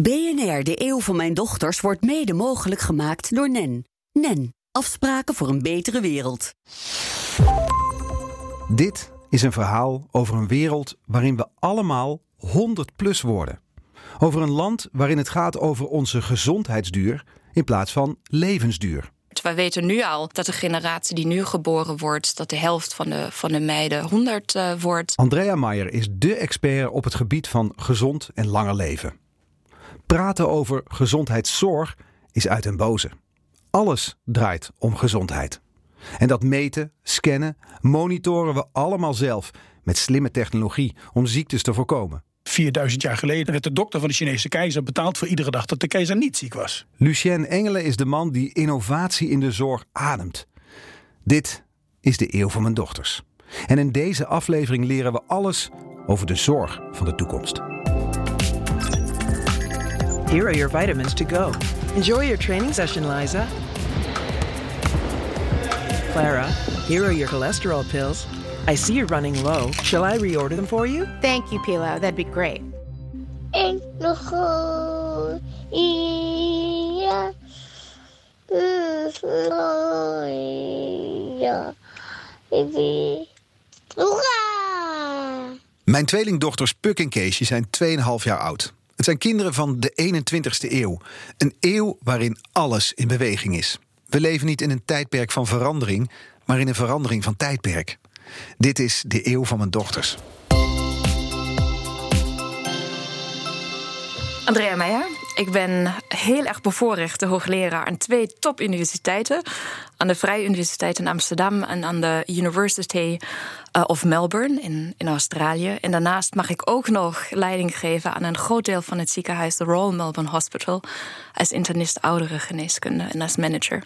BNR, de eeuw van mijn dochters, wordt mede mogelijk gemaakt door NEN. NEN, afspraken voor een betere wereld. Dit is een verhaal over een wereld waarin we allemaal 100 plus worden. Over een land waarin het gaat over onze gezondheidsduur in plaats van levensduur. We weten nu al dat de generatie die nu geboren wordt, dat de helft van de, van de meiden 100 uh, wordt. Andrea Meijer is dé expert op het gebied van gezond en langer leven. Praten over gezondheidszorg is uit en boze. Alles draait om gezondheid. En dat meten, scannen, monitoren we allemaal zelf met slimme technologie om ziektes te voorkomen. 4000 jaar geleden werd de dokter van de Chinese keizer betaald voor iedere dag dat de keizer niet ziek was. Lucien Engelen is de man die innovatie in de zorg ademt. Dit is de eeuw van mijn dochters. En in deze aflevering leren we alles over de zorg van de toekomst. Here are your vitamins to go. Enjoy your training session, Liza. Clara, here are your cholesterol pills. I see you're running low. Shall I reorder them for you? Thank you, Pilo. That'd be great. Mijn tweelingdochters Puk en Keesje zijn 2,5 jaar oud. Het zijn kinderen van de 21ste eeuw. Een eeuw waarin alles in beweging is. We leven niet in een tijdperk van verandering, maar in een verandering van tijdperk. Dit is de eeuw van mijn dochters. Andrea Meijer, ik ben heel erg bevoorrecht hoogleraar aan twee topuniversiteiten. Aan de Vrije Universiteit in Amsterdam en aan de University uh, of Melbourne in, in Australië. En daarnaast mag ik ook nog leiding geven aan een groot deel van het ziekenhuis, de Royal Melbourne Hospital, als internist ouderengeneeskunde en als manager.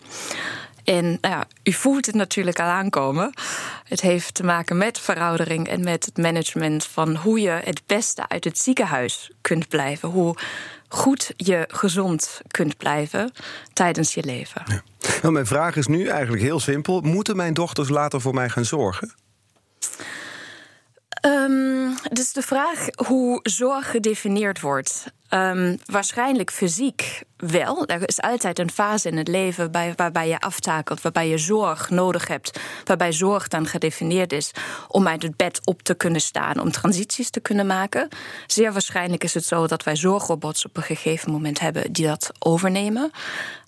En nou ja, u voelt het natuurlijk al aankomen. Het heeft te maken met veroudering en met het management van hoe je het beste uit het ziekenhuis kunt blijven. Hoe goed je gezond kunt blijven tijdens je leven. Ja. Nou, mijn vraag is nu eigenlijk heel simpel: moeten mijn dochters later voor mij gaan zorgen? Um, dus de vraag hoe zorg gedefinieerd wordt. Um, waarschijnlijk fysiek wel. Er is altijd een fase in het leven waarbij je aftakelt, waarbij je zorg nodig hebt, waarbij zorg dan gedefinieerd is om uit het bed op te kunnen staan, om transities te kunnen maken. Zeer waarschijnlijk is het zo dat wij zorgrobots op een gegeven moment hebben die dat overnemen.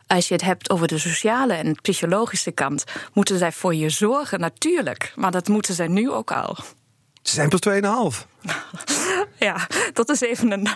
Als je het hebt over de sociale en psychologische kant, moeten zij voor je zorgen, natuurlijk. Maar dat moeten zij nu ook al. Ze zijn pas 2,5. Ja, dat is even een,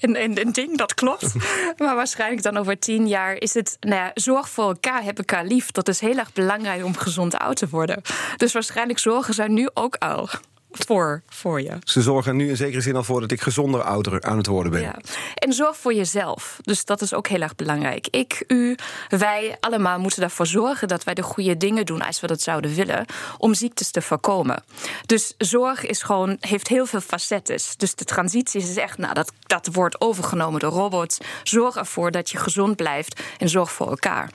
een, een, ding, dat klopt. Maar waarschijnlijk dan over tien jaar is het... Nou ja, zorg voor elkaar, heb elkaar lief. Dat is heel erg belangrijk om gezond oud te worden. Dus waarschijnlijk zorgen zij nu ook al voor, voor je. Ze zorgen nu in zekere zin al voor dat ik gezonder ouder aan het worden ben. Ja. En zorg voor jezelf. Dus dat is ook heel erg belangrijk. Ik, u, wij allemaal moeten ervoor zorgen dat wij de goede dingen doen als we dat zouden willen, om ziektes te voorkomen. Dus zorg is gewoon, heeft heel veel facetten. Dus de transitie is echt, nou, dat, dat wordt overgenomen door robots. Zorg ervoor dat je gezond blijft en zorg voor elkaar.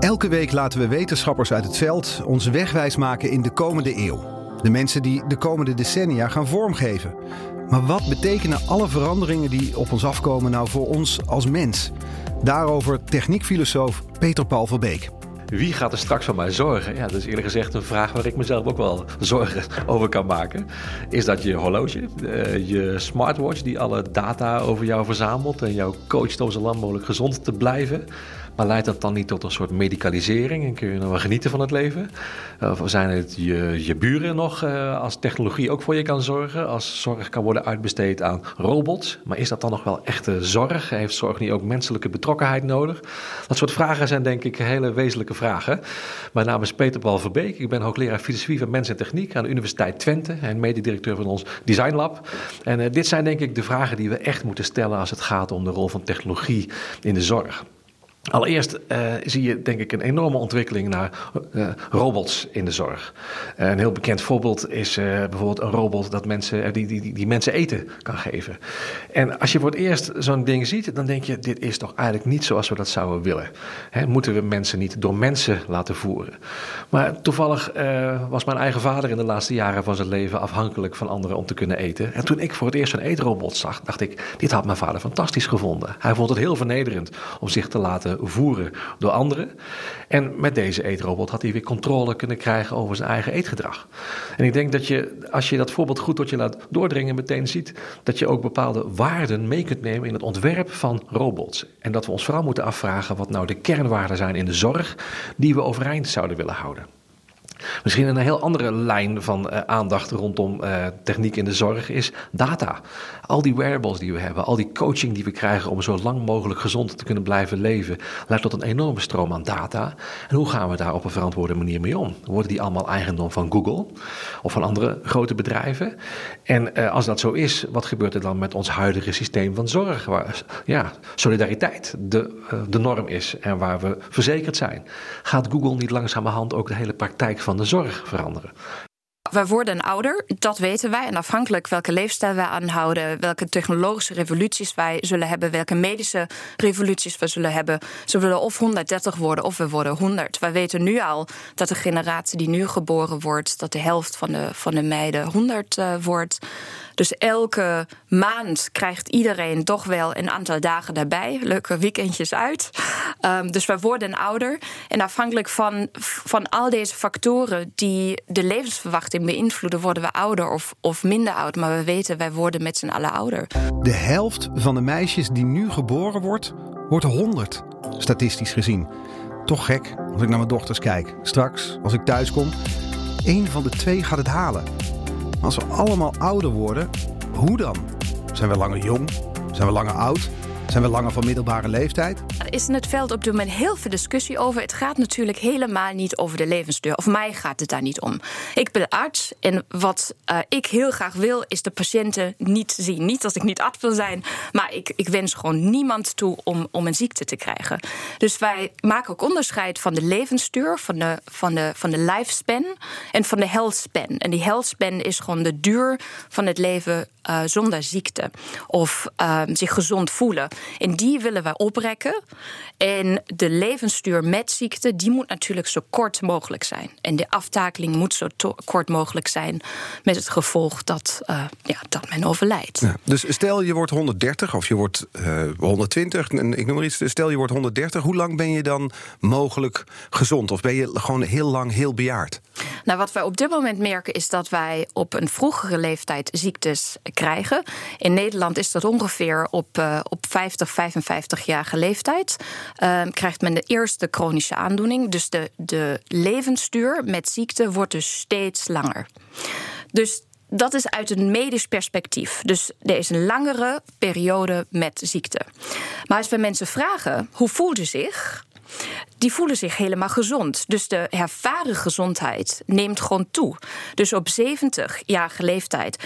Elke week laten we wetenschappers uit het veld ons wegwijs maken in de komende eeuw. De mensen die de komende decennia gaan vormgeven. Maar wat betekenen alle veranderingen die op ons afkomen nou voor ons als mens? Daarover techniekfilosoof Peter Paul van Beek. Wie gaat er straks voor mij zorgen? Ja, dat is eerlijk gezegd een vraag waar ik mezelf ook wel zorgen over kan maken. Is dat je horloge, eh, je smartwatch die alle data over jou verzamelt en jou coacht om zo lang mogelijk gezond te blijven? Maar leidt dat dan niet tot een soort medicalisering en kun je nog wel genieten van het leven? Of zijn het je, je buren nog, uh, als technologie ook voor je kan zorgen, als zorg kan worden uitbesteed aan robots? Maar is dat dan nog wel echte zorg? Heeft zorg niet ook menselijke betrokkenheid nodig? Dat soort vragen zijn denk ik hele wezenlijke vragen. Mijn naam is Peter Paul Verbeek. Ik ben hoogleraar filosofie van mens en techniek aan de Universiteit Twente en mededirecteur van ons Design Lab. En uh, dit zijn denk ik de vragen die we echt moeten stellen als het gaat om de rol van technologie in de zorg. Allereerst uh, zie je denk ik een enorme ontwikkeling naar uh, robots in de zorg. Uh, een heel bekend voorbeeld is bijvoorbeeld een robot dat mensen, die, die, die mensen eten kan geven. En als je voor het eerst zo'n ding ziet, dan denk je: dit is toch eigenlijk niet zoals we dat zouden willen. Hè, moeten we mensen niet door mensen laten voeren? Maar toevallig was mijn eigen vader in de laatste jaren van zijn leven afhankelijk van anderen om te kunnen eten. En toen ik voor het eerst een eetrobot zag, dacht ik: dit had mijn vader fantastisch gevonden. Hij vond het heel vernederend om zich te laten voeren door anderen. En met deze eetrobot had hij weer controle kunnen krijgen over zijn eigen eetgedrag. En ik denk dat je, als je dat voorbeeld goed tot je laat doordringen, meteen ziet dat je ook bepaalde waarden mee kunt nemen in het ontwerp van robots. En dat we ons vooral moeten afvragen wat nou de kernwaarden zijn in de zorg die we overeind zouden willen houden. Misschien een heel andere lijn van uh, aandacht rondom uh, techniek in de zorg is data. Al die wearables die we hebben, al die coaching die we krijgen om zo lang mogelijk gezond te kunnen blijven leven, leidt tot een enorme stroom aan data. En hoe gaan we daar op een verantwoorde manier mee om? Worden die allemaal eigendom van Google of van andere grote bedrijven? En uh, als dat zo is, wat gebeurt er dan met ons huidige systeem van zorg? Waar ja, solidariteit de, de norm is en waar we verzekerd zijn. Gaat Google niet langzamerhand ook de hele praktijk van de zorg veranderen. We worden ouder, dat weten wij. En afhankelijk welke leefstijl wij aanhouden, welke technologische revoluties wij zullen hebben, welke medische revoluties we zullen hebben, zullen we of 130 worden of we worden 100. Wij weten nu al dat de generatie die nu geboren wordt, dat de helft van de, van de meiden 100 uh, wordt. Dus elke maand krijgt iedereen toch wel een aantal dagen daarbij. Leuke weekendjes uit. Um, dus wij worden ouder. En afhankelijk van, van al deze factoren die de levensverwachting beïnvloeden, worden we ouder of, of minder oud. Maar we weten, wij worden met z'n allen ouder. De helft van de meisjes die nu geboren wordt, wordt 100, statistisch gezien. Toch gek als ik naar mijn dochters kijk. Straks, als ik thuis kom, één van de twee gaat het halen. Als we allemaal ouder worden, hoe dan? Zijn we langer jong? Zijn we langer oud? Zijn we langer van middelbare leeftijd? Er is in het veld op dit moment heel veel discussie over. Het gaat natuurlijk helemaal niet over de levensduur. Of mij gaat het daar niet om. Ik ben arts en wat uh, ik heel graag wil, is de patiënten niet zien. Niet als ik niet arts wil zijn, maar ik, ik wens gewoon niemand toe om, om een ziekte te krijgen. Dus wij maken ook onderscheid van de levensduur, van de, van de, van de lifespan en van de health span. En die health span is gewoon de duur van het leven uh, zonder ziekte of uh, zich gezond voelen. En die willen wij oprekken. En de levensduur met ziekte, die moet natuurlijk zo kort mogelijk zijn. En de aftakeling moet zo kort mogelijk zijn. Met het gevolg dat, uh, ja, dat men overlijdt. Ja, dus stel je wordt 130 of je wordt uh, 120, ik noem maar iets. Stel je wordt 130, hoe lang ben je dan mogelijk gezond? Of ben je gewoon heel lang heel bejaard? Nou, wat wij op dit moment merken is dat wij op een vroegere leeftijd ziektes krijgen. In Nederland is dat ongeveer op, uh, op 50, 55-jarige leeftijd. Uh, krijgt men de eerste chronische aandoening. Dus de, de levensduur met ziekte wordt dus steeds langer. Dus dat is uit een medisch perspectief. Dus er is een langere periode met ziekte. Maar als we mensen vragen hoe voelt u zich, die voelen zich helemaal gezond. Dus de ervaren gezondheid neemt gewoon toe. Dus op 70-jarige leeftijd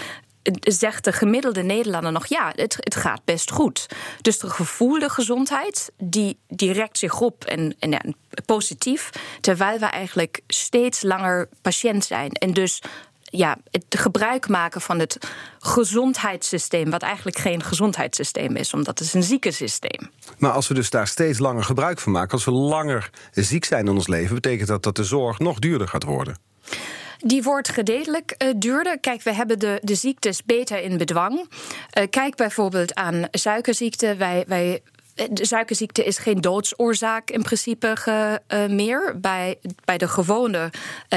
zegt de gemiddelde Nederlander nog ja, het, het gaat best goed. Dus de gevoelde gezondheid, die direct zich op en, en positief, terwijl we eigenlijk steeds langer patiënt zijn. En dus ja, het gebruik maken van het gezondheidssysteem, wat eigenlijk geen gezondheidssysteem is, omdat het is een ziekensysteem. Maar als we dus daar steeds langer gebruik van maken, als we langer ziek zijn in ons leven, betekent dat dat de zorg nog duurder gaat worden? Die wordt gedeeltelijk uh, duurder. Kijk, we hebben de, de ziektes beter in bedwang. Uh, kijk bijvoorbeeld aan suikerziekte. Wij, wij de suikerziekte is geen doodsoorzaak in principe ge, meer bij, bij de gewone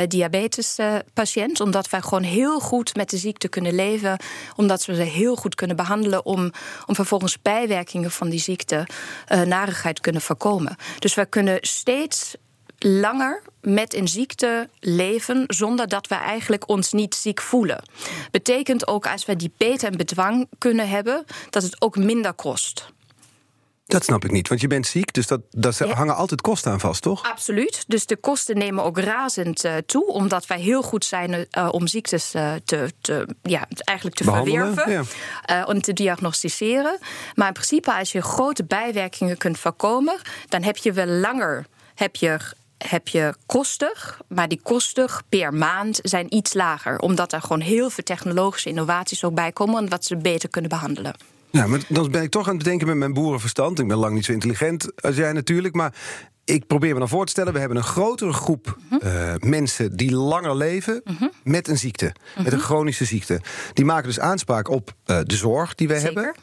diabetespatiënt. omdat wij gewoon heel goed met de ziekte kunnen leven. Omdat we ze heel goed kunnen behandelen om, om vervolgens bijwerkingen van die ziekte, narigheid kunnen voorkomen. Dus we kunnen steeds langer met een ziekte leven zonder dat we eigenlijk ons niet ziek voelen. Betekent ook als we die beter en bedwang kunnen hebben, dat het ook minder kost. Dat snap ik niet, want je bent ziek, dus dat, dat Ja. hangen altijd kosten aan vast, toch? Absoluut. Dus de kosten nemen ook razend eh, toe, omdat wij heel goed zijn eh, om ziektes eh, te, te, ja, eigenlijk te Behandelen, verwerven eh, en te diagnosticeren. Maar in principe, als je grote bijwerkingen kunt voorkomen, dan heb je wel langer heb je, heb je kosten, maar die kosten per maand zijn iets lager, omdat er gewoon heel veel technologische innovaties ook bij komen en wat ze beter kunnen behandelen. Ja, maar dan ben ik toch aan het bedenken met mijn boerenverstand. Ik ben lang niet zo intelligent als jij natuurlijk, maar ik probeer me dan voor te stellen... we hebben een grotere groep Mhm. eh, mensen die langer leven met een ziekte. Met Mhm. een chronische ziekte. Die maken dus aanspraak op eh, de zorg die wij Zeker. hebben.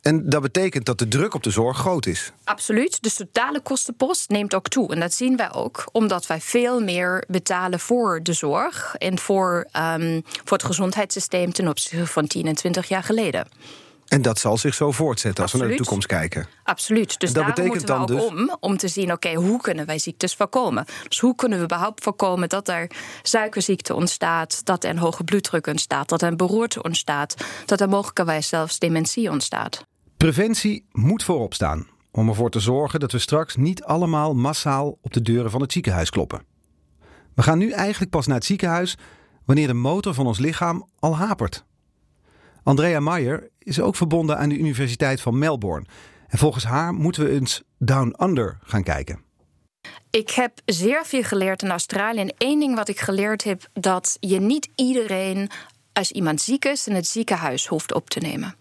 En dat betekent dat de druk op de zorg groot is. Absoluut. Dus de totale kostenpost neemt ook toe. En dat zien wij ook omdat wij veel meer betalen voor de zorg en voor, ehm, voor het gezondheidssysteem ten opzichte van 10 en 20 jaar geleden. En dat zal zich zo voortzetten als we naar de toekomst kijken. Absoluut. Dus En dat daarom betekent moeten we ook dan dus- om om te zien, oké, hoe kunnen wij ziektes voorkomen? Dus hoe kunnen we überhaupt voorkomen dat er suikerziekte ontstaat, dat er een hoge bloeddruk ontstaat, dat er een beroerte ontstaat, dat er mogelijkerwijs zelfs dementie ontstaat. Preventie moet voorop staan. Om ervoor te zorgen dat we straks niet allemaal massaal op de deuren van het ziekenhuis kloppen. We gaan nu eigenlijk pas naar het ziekenhuis wanneer de motor van ons lichaam al hapert. Andrea Meyer is ook verbonden aan de Universiteit van Melbourne. En volgens haar moeten we eens down under gaan kijken. Ik heb zeer veel geleerd in Australië. En één ding wat ik geleerd heb, dat je niet iedereen als iemand ziek is in het ziekenhuis hoeft op te nemen.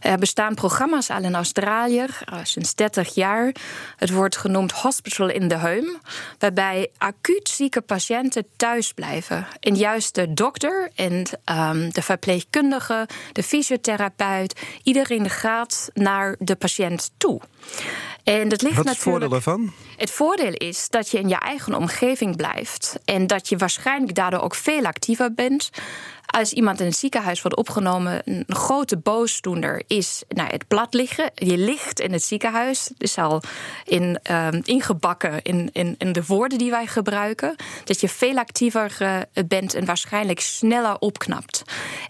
Er bestaan programma's al in Australië eh, sinds 30 jaar. Het wordt genoemd Hospital in the Home, waarbij acuut zieke patiënten thuis blijven. En juist de dokter en ehm, de verpleegkundige, de fysiotherapeut, iedereen gaat naar de patiënt toe. En dat ligt Wat is het voordeel daarvan? Het voordeel is dat je in je eigen omgeving blijft en dat je waarschijnlijk daardoor ook veel actiever bent. Als iemand in het ziekenhuis wordt opgenomen, een grote boosdoener is nou, het plat liggen. Je ligt in het ziekenhuis. Het is al in, ehm, ingebakken in, in, in de woorden die wij gebruiken. Dat je veel actiever eh, bent en waarschijnlijk sneller opknapt.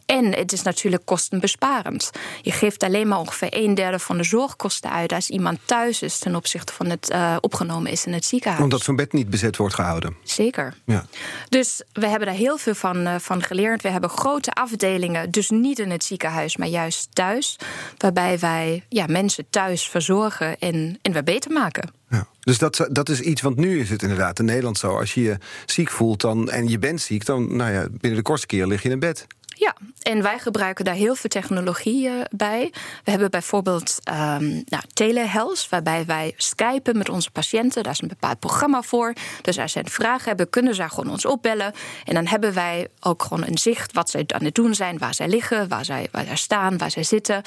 En het is natuurlijk kostenbesparend. Je geeft alleen maar ongeveer een derde van de zorgkosten uit als iemand thuis is ten opzichte van het eh, opgenomen is in het ziekenhuis. Omdat zo'n bed niet bezet wordt gehouden. Zeker. Ja. Dus we hebben daar heel veel van, eh, van geleerd. We hebben grote afdelingen, dus niet in het ziekenhuis, maar juist thuis. Waarbij wij ja, mensen thuis verzorgen en, en weer beter maken. Ja. Dus dat, dat is iets, want nu is het inderdaad in Nederland zo. Als je je ziek voelt dan, en je bent ziek, dan nou ja, binnen de kortste keer lig je in bed. Ja, en wij gebruiken daar heel veel technologie eh, bij. We hebben bijvoorbeeld ehm nou, telehealth, waarbij wij skypen met onze patiënten. Daar is een bepaald programma voor. Dus als ze een vraag hebben, kunnen zij gewoon ons opbellen. En dan hebben wij ook gewoon een zicht wat zij aan het doen zijn, waar zij liggen, waar zij, waar zij staan, waar zij zitten.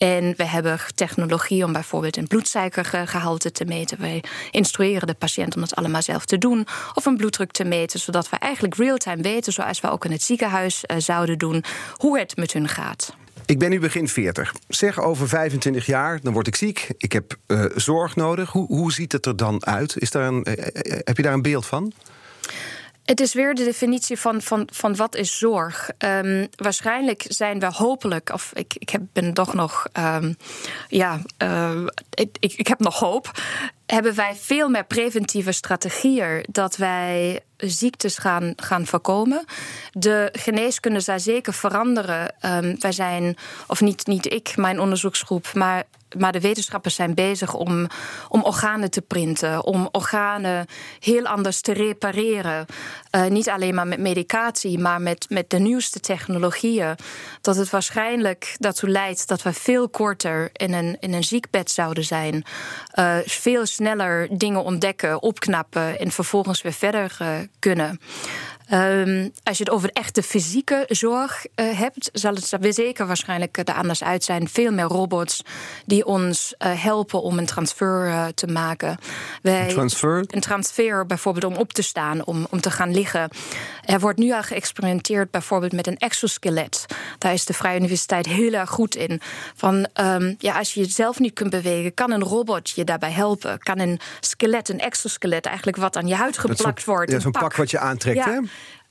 En we hebben technologie om bijvoorbeeld een bloedsuikergehalte te meten. Wij instrueren de patiënt om dat allemaal zelf te doen. Of een bloeddruk te meten, zodat we eigenlijk real-time weten, zoals we ook in het ziekenhuis eh, zouden doen, hoe het met hun gaat. Ik ben nu begin 40. Zeg over 25 jaar, dan word ik ziek. Ik heb eh, zorg nodig. Hoe, hoe ziet het er dan uit? Is daar een, eh, eh, heb je daar een beeld van? Het is weer de definitie van, van, van wat is zorg. Ehm, waarschijnlijk zijn we hopelijk, of ik, ik heb, ben toch nog, ehm, ja, ik, ik, ik heb nog hoop. Hebben wij veel meer preventieve strategieën dat wij ziektes gaan, gaan voorkomen. De geneeskunde zal zeker veranderen. Ehm, wij zijn, of niet, niet ik, mijn onderzoeksgroep, maar maar de wetenschappers zijn bezig om, om organen te printen, om organen heel anders te repareren. Uh, niet alleen maar met medicatie, maar met, met de nieuwste technologieën. Dat het waarschijnlijk daartoe leidt dat we veel korter in een, in een ziekbed zouden zijn. Uh, veel dingen ontdekken, opknappen en vervolgens weer verder uh, kunnen. Um, als je het over echte fysieke zorg uh, hebt, zal het er zeker waarschijnlijk er anders uit zijn. Veel meer robots die ons uh, helpen om een transfer uh, te maken. Wij, een transfer? Een transfer bijvoorbeeld om op te staan, om, om te gaan liggen. Er wordt nu al geëxperimenteerd bijvoorbeeld met een exoskelet. Daar is de Vrije Universiteit heel erg goed in. Van um, ja, als je jezelf niet kunt bewegen, kan een robot je daarbij helpen. Kan een skelet, een exoskelet, eigenlijk wat aan je huid geplakt wordt. Ja, zo'n pak. pak. wat je aantrekt, ja. hè?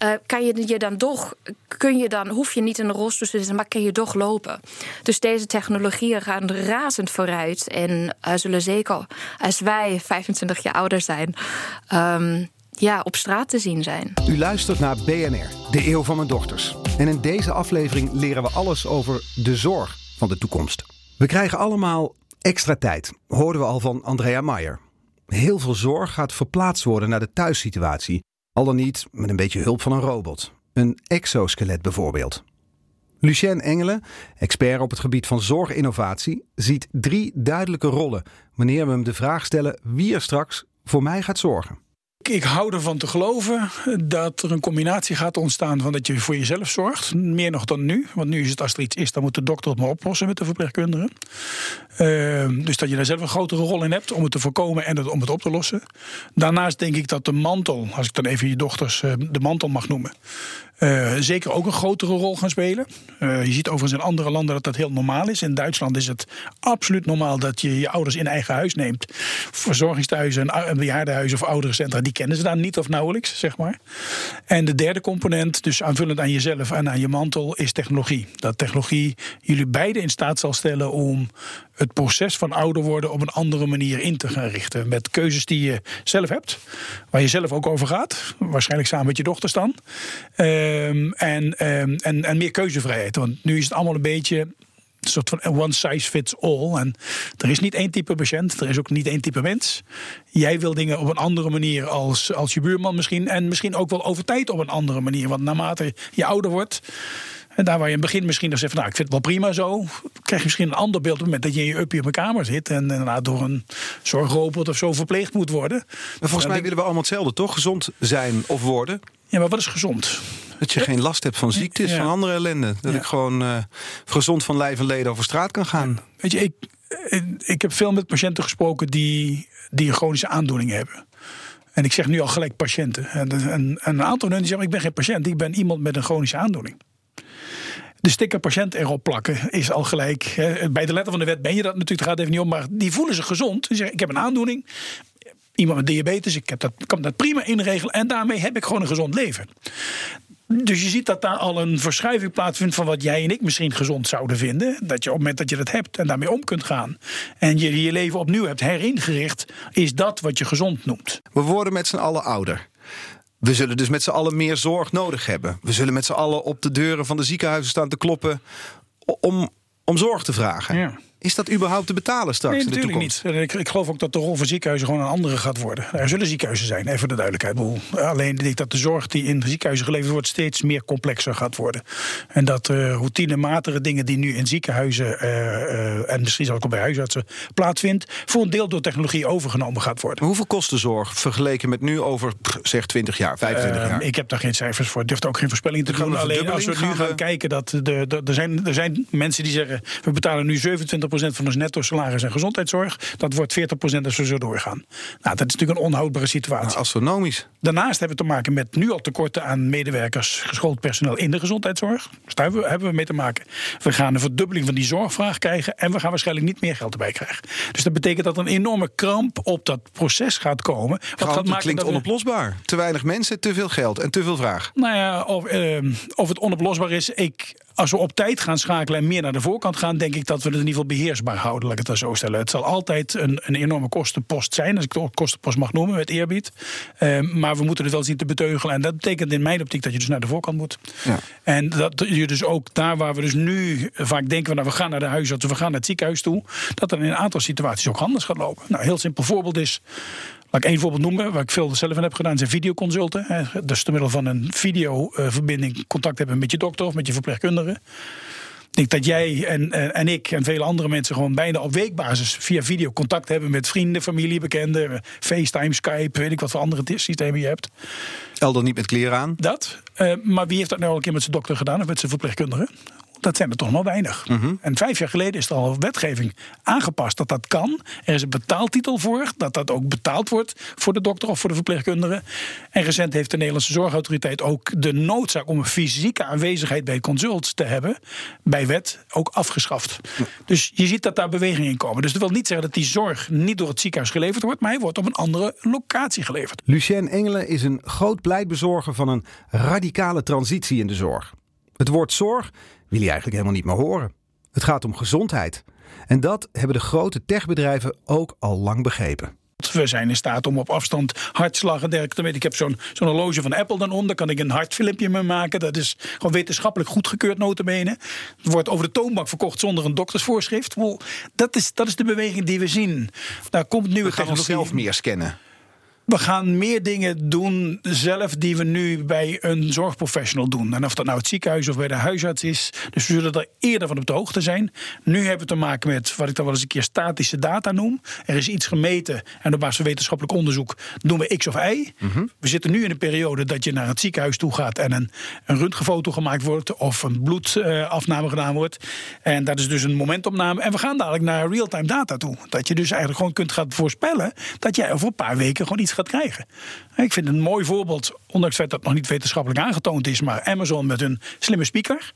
Uh, kan je je dan toch, kun je dan, hoef je niet in een rolstoel te zitten, maar kun je toch lopen. Dus deze technologieën gaan razend vooruit. En uh, zullen zeker, als wij 25 jaar ouder zijn, um, ja, op straat te zien zijn. U luistert naar BNR, de eeuw van mijn dochters. En in deze aflevering leren we alles over de zorg van de toekomst. We krijgen allemaal extra tijd, hoorden we al van Andrea Maier. Heel veel zorg gaat verplaatst worden naar de thuissituatie. Al dan niet met een beetje hulp van een robot. Een exoskelet bijvoorbeeld. Lucien Engelen, expert op het gebied van zorginnovatie, ziet drie duidelijke rollen wanneer we hem de vraag stellen wie er straks voor mij gaat zorgen. Ik hou ervan te geloven dat er een combinatie gaat ontstaan van dat je voor jezelf zorgt. Meer nog dan nu. Want nu is het als er iets is, dan moet de dokter het maar oplossen met de verpleegkundige. Uh, dus dat je daar zelf een grotere rol in hebt om het te voorkomen en het, om het op te lossen. Daarnaast denk ik dat de mantel, als ik dan even je dochters uh, de mantel mag noemen. Uh, zeker ook een grotere rol gaan spelen. Uh, je ziet overigens in andere landen dat dat heel normaal is. In Duitsland is het absoluut normaal dat je je ouders in eigen huis neemt. Verzorgingstehuizen, en bejaardenhuizen of ouderencentra, die kennen ze daar niet of nauwelijks, zeg maar. En de derde component, dus aanvullend aan jezelf en aan je mantel, is technologie. Dat technologie jullie beiden in staat zal stellen om het proces van ouder worden op een andere manier in te gaan richten. Met keuzes die je zelf hebt, waar je zelf ook over gaat. Waarschijnlijk samen met je dochters dan. Um, en, um, en, en meer keuzevrijheid. Want nu is het allemaal een beetje een soort van one size fits all. En er is niet één type patiënt, er is ook niet één type mens. Jij wil dingen op een andere manier als, als je buurman misschien. En misschien ook wel over tijd op een andere manier. Want naarmate je ouder wordt. En daar waar je in het begin misschien dan zegt van nou, ik vind het wel prima zo, krijg je misschien een ander beeld op het moment dat je in je uppie op een kamer zit en daarna door een zorgrobot of zo verpleegd moet worden. Maar volgens mij willen we allemaal hetzelfde, toch? Gezond zijn of worden. Ja, maar wat is gezond? Dat je geen last hebt van ziektes, ja. van andere ellende. Dat ja. ik gewoon uh, gezond van lijf en leden over straat kan gaan. Weet je, ik, ik heb veel met patiënten gesproken die, die een chronische aandoening hebben. En ik zeg nu al gelijk patiënten. En, en, en een aantal hun die zeggen: Ik ben geen patiënt, ik ben iemand met een chronische aandoening. De sticker patiënt erop plakken is al gelijk. Hè, bij de letter van de wet ben je dat natuurlijk, het gaat even niet om. Maar die voelen zich gezond. Die zeggen: Ik heb een aandoening. Iemand met diabetes, ik heb dat, kan dat prima inregelen. En daarmee heb ik gewoon een gezond leven. Dus je ziet dat daar al een verschuiving plaatsvindt van wat jij en ik misschien gezond zouden vinden. Dat je op het moment dat je dat hebt en daarmee om kunt gaan. En je je leven opnieuw hebt heringericht, is dat wat je gezond noemt. We worden met z'n allen ouder. We zullen dus met z'n allen meer zorg nodig hebben. We zullen met z'n allen op de deuren van de ziekenhuizen staan te kloppen om, om zorg te vragen. Ja. Is dat überhaupt te betalen straks nee, in de natuurlijk toekomst? niet. Ik, ik, geloof ook dat de rol van ziekenhuizen gewoon een andere gaat worden. Er zullen ziekenhuizen zijn, even voor de duidelijkheid. Alleen denk ik dat de zorg die in ziekenhuizen geleverd wordt steeds meer complexer gaat worden. En dat uh, routinematige dingen die nu in ziekenhuizen uh, uh, en misschien ook bij huisartsen plaatsvindt, voor een deel door technologie overgenomen gaat worden. Maar hoeveel kost de zorg vergeleken met nu over zeg 20 jaar, 25 jaar? Ik heb daar geen cijfers voor. Ik durf ook geen voorspelling te doen. Alleen als we nu gaan, gaan kijken dat de, de, er, zijn, er zijn mensen die zeggen we betalen nu 27% van ons netto salaris en gezondheidszorg. Dat wordt 40% als we zo doorgaan. Nou, dat is natuurlijk een onhoudbare situatie. Nou, astronomisch. Daarnaast hebben we te maken met nu al tekorten aan medewerkers, geschoold personeel in de gezondheidszorg. Dus daar hebben we, mee te maken. We gaan een verdubbeling van die zorgvraag krijgen en we gaan waarschijnlijk niet meer geld erbij krijgen. Dus dat betekent dat een enorme kramp op dat proces gaat komen. Wat gaat maken klinkt dat we- onoplosbaar. Te weinig mensen, te veel geld en te veel vraag. Nou ja, of, eh, of het onoplosbaar is. Ik, als we op tijd gaan schakelen en meer naar de voorkant gaan, denk ik dat we het in ieder geval beheersbaar houden. Laat ik het dan zo stellen. Het zal altijd een, een enorme kostenpost zijn, als ik het ook kostenpost mag noemen, met eerbied. Eh, maar we moeten het wel zien te beteugelen. En dat betekent in mijn optiek dat je dus naar de voorkant moet. Ja. En dat je dus ook daar waar we dus nu vaak denken, nou, we gaan naar de huisarts, we gaan naar het ziekenhuis toe, dat dan in een aantal situaties ook anders gaat lopen. Nou, een heel simpel voorbeeld is. Laat ik één voorbeeld noemen, waar ik veel zelf in heb gedaan, zijn videoconsulten. Hè. Dus door middel van een videoverbinding contact hebben met je dokter of met je verpleegkundige. Ik denk dat jij en, en, en ik en vele andere mensen gewoon bijna op weekbasis via video contact hebben met vrienden, familie, bekenden, FaceTime, Skype, weet ik wat voor andere systemen je hebt. El dan niet met kleren aan. Dat. Eh, maar wie heeft dat nou al een keer met zijn dokter gedaan of met zijn verpleegkundige? Dat zijn er toch nog weinig. En vijf jaar geleden is er al wetgeving aangepast dat dat kan. Er is een betaaltitel voor, dat dat ook betaald wordt voor de dokter of voor de verpleegkundige. En recent heeft de Nederlandse Zorgautoriteit ook de noodzaak om een fysieke aanwezigheid bij consults te hebben, bij wet ook afgeschaft. Dus je ziet dat daar bewegingen in komen. Dus dat wil niet zeggen dat die zorg niet door het ziekenhuis geleverd wordt, maar hij wordt op een andere locatie geleverd. Lucien Engelen is een groot pleitbezorger van een radicale transitie in de zorg. Het woord zorg wil hij eigenlijk helemaal niet meer horen. Het gaat om gezondheid. En dat hebben de grote techbedrijven ook al lang begrepen. We zijn in staat om op afstand hartslag en dergelijke te meten. Ik heb zo'n zo'n horloge van Apple dan onder. Daar kan ik een hartfilmpje mee maken. Dat is gewoon wetenschappelijk goedgekeurd notabene. Het wordt over de toonbank verkocht zonder een doktersvoorschrift. Dat, is, dat is de beweging die we zien. Daar komt nieuwe We gaan onszelf meer scannen. We gaan meer dingen doen zelf die we nu bij een zorgprofessional doen. En of dat nou het ziekenhuis of bij de huisarts is. Dus we zullen er eerder van op de hoogte zijn. Nu hebben we te maken met wat ik dan wel eens een keer statische data noem. Er is iets gemeten en op basis van wetenschappelijk onderzoek doen we X of Y. We zitten nu in een periode dat je naar het ziekenhuis toe gaat en een, een röntgenfoto gemaakt wordt of een bloedafname gedaan wordt. En dat is dus een momentopname. En we gaan dadelijk naar real-time data toe. Dat je dus eigenlijk gewoon kunt gaan voorspellen dat jij over een paar weken gewoon iets krijgen. Ik vind een mooi voorbeeld, ondanks het feit dat het nog niet wetenschappelijk aangetoond is, maar Amazon met hun slimme speaker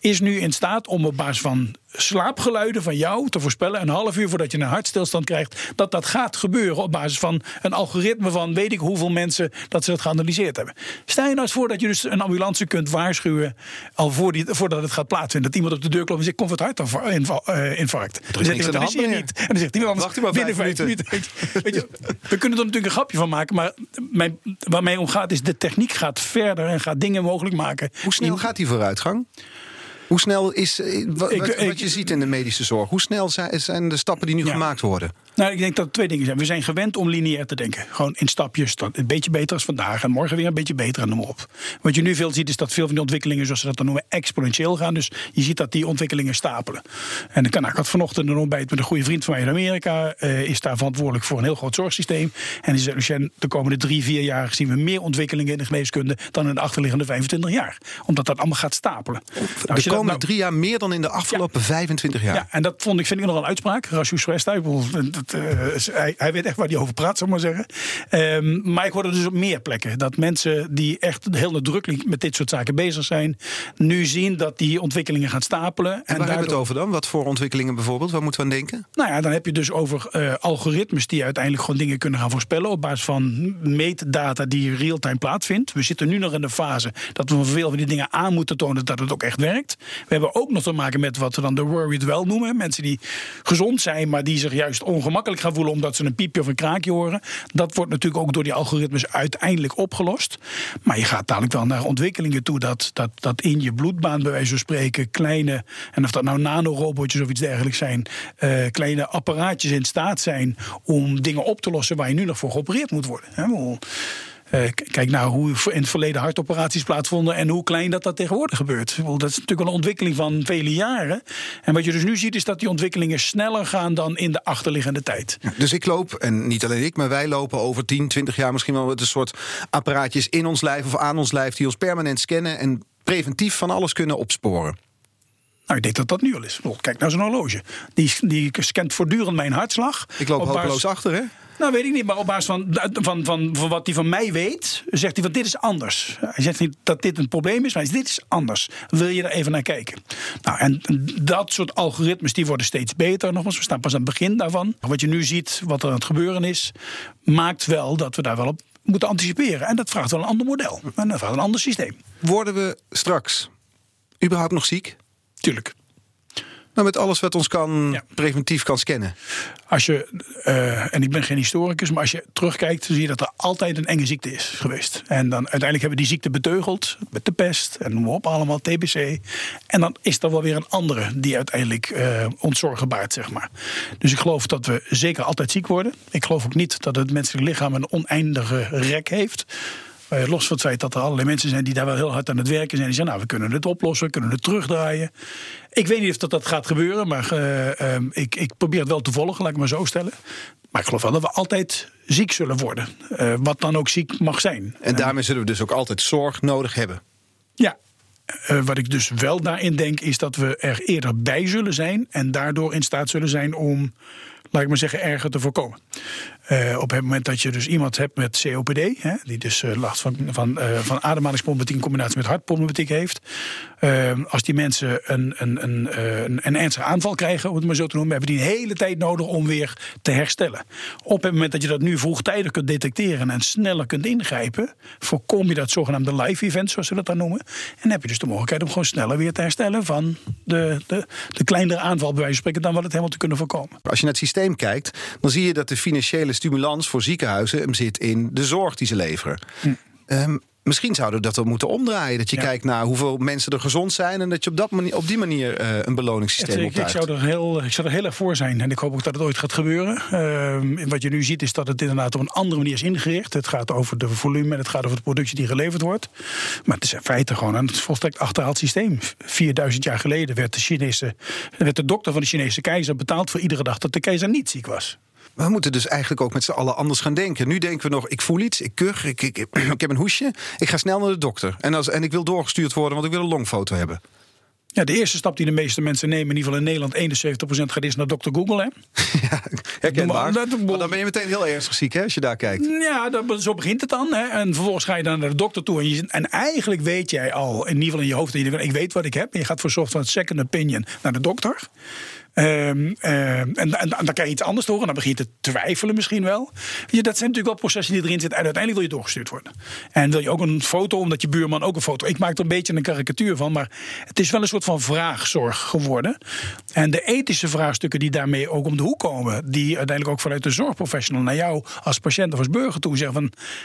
is nu in staat om op basis van slaapgeluiden van jou te voorspellen, een half uur voordat je een hartstilstand krijgt, dat dat gaat gebeuren op basis van een algoritme van weet ik hoeveel mensen dat ze het geanalyseerd hebben. Stel je nou eens voor dat je dus een ambulance kunt waarschuwen al voor die, voordat het gaat plaatsvinden. Dat iemand op de deur klopt en zegt: Kom wat hartinfarct. Dan zegt niks iemand: aan de Dat is hier hand, niet. En dan zegt iemand: Wacht u maar binnen vijf vijf minuten. Weet je, we kunnen er natuurlijk een grapje van maken, maar mijn, waar mij om gaat is de techniek gaat verder en gaat dingen mogelijk maken. Hoe snel gaat die vooruitgang? Hoe snel is eh, wat, ik- wat je ziet in de medische zorg? Hoe snel zijn zijn de stappen die nu Ja. gemaakt worden? Nou, ik denk dat er twee dingen zijn. We zijn gewend om lineair te denken. Gewoon in stapjes. Dat een beetje beter als vandaag. En morgen weer een beetje beter en noem maar op. Wat je nu veel ziet is dat veel van die ontwikkelingen, zoals ze dat dan noemen, exponentieel gaan. Dus je ziet dat die ontwikkelingen stapelen. En ik, kan, ik had vanochtend een ontbijt met een goede vriend van mij in Amerika. eh, is daar verantwoordelijk voor een heel groot zorgsysteem. En die zei, Lucien, de komende drie, vier jaar zien we meer ontwikkelingen in de geneeskunde dan in de achterliggende 25 jaar. Omdat dat allemaal gaat stapelen. Nou, de komende nou- drie jaar meer dan in de afgelopen 25 jaar. ja, en dat vond ik, vind ik nog een uitspraak. Rashu Shrestha, dat, eh, hij, hij weet echt waar hij over praat, zou ik maar zeggen. Ehm, maar ik hoorde dus op meer plekken dat mensen die echt heel nadrukkelijk met dit soort zaken bezig zijn, nu zien dat die ontwikkelingen gaan stapelen. En waar hebben we het over dan? Wat voor ontwikkelingen bijvoorbeeld? Waar moeten we aan denken? Nou ja, dan heb je dus over eh, algoritmes die uiteindelijk gewoon dingen kunnen gaan voorspellen op basis van meetdata die real-time plaatsvindt. We zitten nu nog in de fase dat we voor veel van die dingen aan moeten tonen dat het ook echt werkt. We hebben ook nog te maken met wat we dan de worried well noemen. Mensen die gezond zijn, maar die zich juist ongemakkelijk gaan voelen omdat ze een piepje of een kraakje horen. Dat wordt natuurlijk ook door die algoritmes uiteindelijk opgelost. Maar je gaat dadelijk wel naar ontwikkelingen toe dat, dat, dat in je bloedbaan, bij wijze van spreken, kleine, en of dat nou nanorobotjes of iets dergelijks zijn, eh, kleine apparaatjes in staat zijn om dingen op te lossen waar je nu nog voor geopereerd moet worden. Kijk naar hoe in het verleden hartoperaties plaatsvonden en hoe klein dat dat tegenwoordig gebeurt. Dat is natuurlijk een ontwikkeling van vele jaren. En wat je dus nu ziet is dat die ontwikkelingen sneller gaan dan in de achterliggende tijd. Dus ik loop, en niet alleen ik, maar wij lopen over 10, 20 jaar misschien wel met een soort apparaatjes in ons lijf of aan ons lijf die ons permanent scannen en preventief van alles kunnen opsporen. Nou, ik denk dat dat nu al is. Kijk naar zo'n horloge. Die, die scant voortdurend mijn hartslag. Ik loop basis- hopeloos achter, hè? Nou, weet ik niet, maar op basis van, van, van, van wat hij van mij weet, zegt hij van dit is anders. Hij zegt niet dat dit een probleem is, maar hij zegt dit is anders. Wil je er even naar kijken? Nou, en dat soort algoritmes die worden steeds beter. Nogmaals, we staan pas aan het begin daarvan. Wat je nu ziet, wat er aan het gebeuren is, maakt wel dat we daar wel op moeten anticiperen. En dat vraagt wel een ander model. En dat vraagt een ander systeem. Worden we straks überhaupt nog ziek? Tuurlijk. Nou, met alles wat ons kan, Ja. preventief kan scannen. Als je, eh, en ik ben geen historicus, maar als je terugkijkt, zie je dat er altijd een enge ziekte is geweest. En dan uiteindelijk hebben we die ziekte beteugeld met de pest en noem maar op, allemaal TBC. En dan is er wel weer een andere die uiteindelijk eh ons zorgen baart, zeg maar. Dus ik geloof dat we zeker altijd ziek worden. Ik geloof ook niet dat het menselijk lichaam een oneindige rek heeft. Eh, los van het feit dat er allerlei mensen zijn die daar wel heel hard aan het werken zijn. Die zeggen, nou, we kunnen het oplossen, we kunnen het terugdraaien. Ik weet niet of dat, dat gaat gebeuren, maar eh, ehm, ik, ik probeer het wel te volgen, laat ik maar zo stellen. Maar ik geloof wel dat we altijd ziek zullen worden. Eh, wat dan ook ziek mag zijn. En daarmee zullen we dus ook altijd zorg nodig hebben. Ja. Wat ik dus wel daarin denk, is dat we er eerder bij zullen zijn en daardoor in staat zullen zijn om laat ik maar zeggen, erger te voorkomen. Uh, op het moment dat je dus iemand hebt met COPD, hè, die dus uh, last van, van, uh, van ademhalingsproblematiek in combinatie met hartproblematiek heeft. als die mensen een, een, een, een, een ernstige aanval krijgen, om het maar zo te noemen, hebben die een hele tijd nodig om weer te herstellen. Op het moment dat je dat nu vroegtijdig kunt detecteren en sneller kunt ingrijpen, voorkom je dat zogenaamde live event, zoals ze dat dan noemen. En heb je dus de mogelijkheid om gewoon sneller weer te herstellen van de, de, de kleinere aanval, bij wijze van spreken, dan wat het helemaal te kunnen voorkomen. Als je naar het systeem kijkt, dan zie je dat de financiële stimulans voor ziekenhuizen hem zit in de zorg die ze leveren. Hm. Um, misschien zouden we dat wel moeten omdraaien. Dat je kijkt naar hoeveel mensen er gezond zijn en dat je op, dat manier, op die manier uh, een beloningssysteem optuigt. Ik zou, er heel, ik zou er heel erg voor zijn en ik hoop ook dat het ooit gaat gebeuren. Uh, wat je nu ziet is dat het inderdaad op een andere manier is ingericht. Het gaat over de volume en het gaat over de productie die geleverd wordt. Maar het is in feite gewoon een volstrekt achterhaald systeem. 4000 jaar geleden werd de, Chinese, werd de dokter van de Chinese keizer betaald voor iedere dag dat de keizer niet ziek was. We moeten dus eigenlijk ook met z'n allen anders gaan denken. Nu denken we nog, ik voel iets, ik kuch, ik, ik, ik heb een hoesje. Ik ga snel naar de dokter. En, als, en ik wil doorgestuurd worden, want ik wil een longfoto hebben. Ja, de eerste stap die de meeste mensen nemen, in ieder geval in Nederland, 71% gaat is naar dokter Google. Hè? Ja, herkenbaar. Maar, maar dan ben je meteen heel ernstig ziek, hè, als je daar kijkt. Ja, dat, zo begint het dan. Hè? En vervolgens ga je dan naar de dokter toe. En, je, en eigenlijk weet jij al, in ieder geval in je hoofd, ik weet wat ik heb. En je gaat voor soort van second opinion naar de dokter. Um, en, en, dan krijg je iets anders horen. En dan begin je te twijfelen misschien wel. Je, dat zijn natuurlijk wel processen die erin zitten. En uiteindelijk wil je doorgestuurd worden. En wil je ook een foto, omdat je buurman ook een foto. Ik maak er een beetje een karikatuur van. Maar het is wel een soort van vraagzorg geworden. En de ethische vraagstukken die daarmee ook om de hoek komen. Die uiteindelijk ook vanuit de zorgprofessional naar jou als patiënt of als burger toe zeggen van.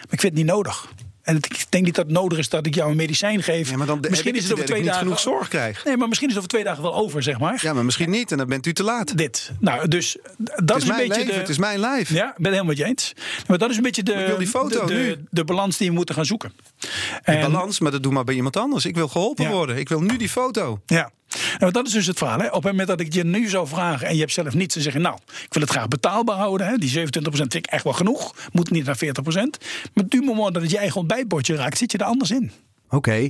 ik vind het niet nodig. En ik denk niet dat het nodig is dat ik jou een medicijn geef. Ja, maar dan misschien is het over twee dagen genoeg zorg krijg. Nee, maar misschien is het over twee dagen wel over, zeg maar. Ja, maar misschien niet. En dan bent u te laat. Dit. Nou, dus dat is, is, een beetje leven, de. Het is mijn lijf. Ja, ik ben het helemaal met je eens. Maar dat is een beetje de. wil die foto de, nu. De, balans die we moeten gaan zoeken. En, balans, maar dat doe maar bij iemand anders. Ik wil geholpen worden. Ik wil nu die foto. Ja. Nou, dat is dus het verhaal. Hè. Op het moment dat ik je nu zou vragen en je hebt zelf niets, te zeggen: Nou, ik wil het graag betaalbaar houden. Hè. Die 27% vind ik echt wel genoeg. Moet niet naar 40%. Maar op het moment dat het je eigen ontbijtbordje raakt, zit je er anders in. Oké,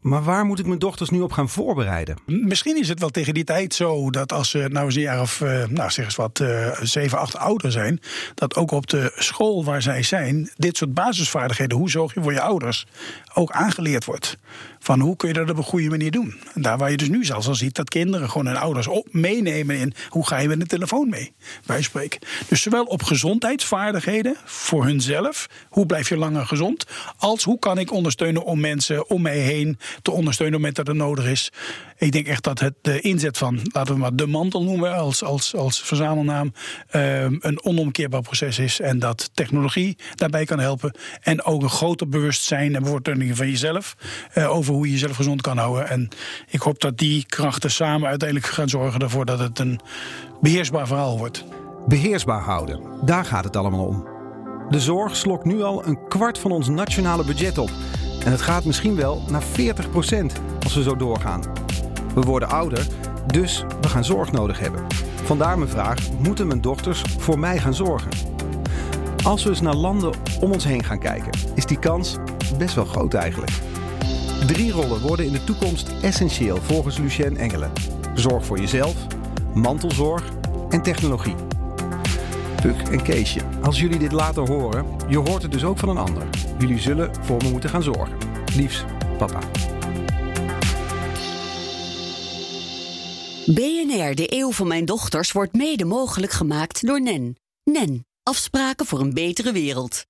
maar waar moet ik mijn dochters nu op gaan voorbereiden? Misschien is het wel tegen die tijd zo dat als ze nou eens een jaar of, uh, nou zeg eens wat, uh, 7, 8 ouder zijn, dat ook op de school waar zij zijn, dit soort basisvaardigheden, hoe zorg je voor je ouders, ook aangeleerd wordt. Van hoe kun je dat op een goede manier doen? En daar waar je dus nu zelfs al ziet dat kinderen gewoon hun ouders op meenemen in hoe ga je met de telefoon mee, wij spreken. Dus zowel op gezondheidsvaardigheden voor hunzelf, hoe blijf je langer gezond, als hoe kan ik ondersteunen om mensen om mij heen te ondersteunen op het moment dat het nodig is. Ik denk echt dat het de inzet van, laten we maar de mantel noemen als, als, als verzamelnaam, um, een onomkeerbaar proces is. En dat technologie daarbij kan helpen. En ook een groter bewustzijn en bevoorrading van jezelf uh, over hoe je jezelf gezond kan houden. En ik hoop dat die krachten samen uiteindelijk gaan zorgen ervoor dat het een beheersbaar verhaal wordt. Beheersbaar houden, daar gaat het allemaal om. De zorg slokt nu al een kwart van ons nationale budget op. En het gaat misschien wel naar 40% als we zo doorgaan. We worden ouder, dus we gaan zorg nodig hebben. Vandaar mijn vraag: moeten mijn dochters voor mij gaan zorgen? Als we eens naar landen om ons heen gaan kijken, is die kans best wel groot eigenlijk. Drie rollen worden in de toekomst essentieel volgens Lucien Engelen: zorg voor jezelf, mantelzorg en technologie. Puk en Keesje, als jullie dit later horen, je hoort het dus ook van een ander. Jullie zullen voor me moeten gaan zorgen. Liefs, papa. BNR, de eeuw van mijn dochters, wordt mede mogelijk gemaakt door NEN. NEN, afspraken voor een betere wereld.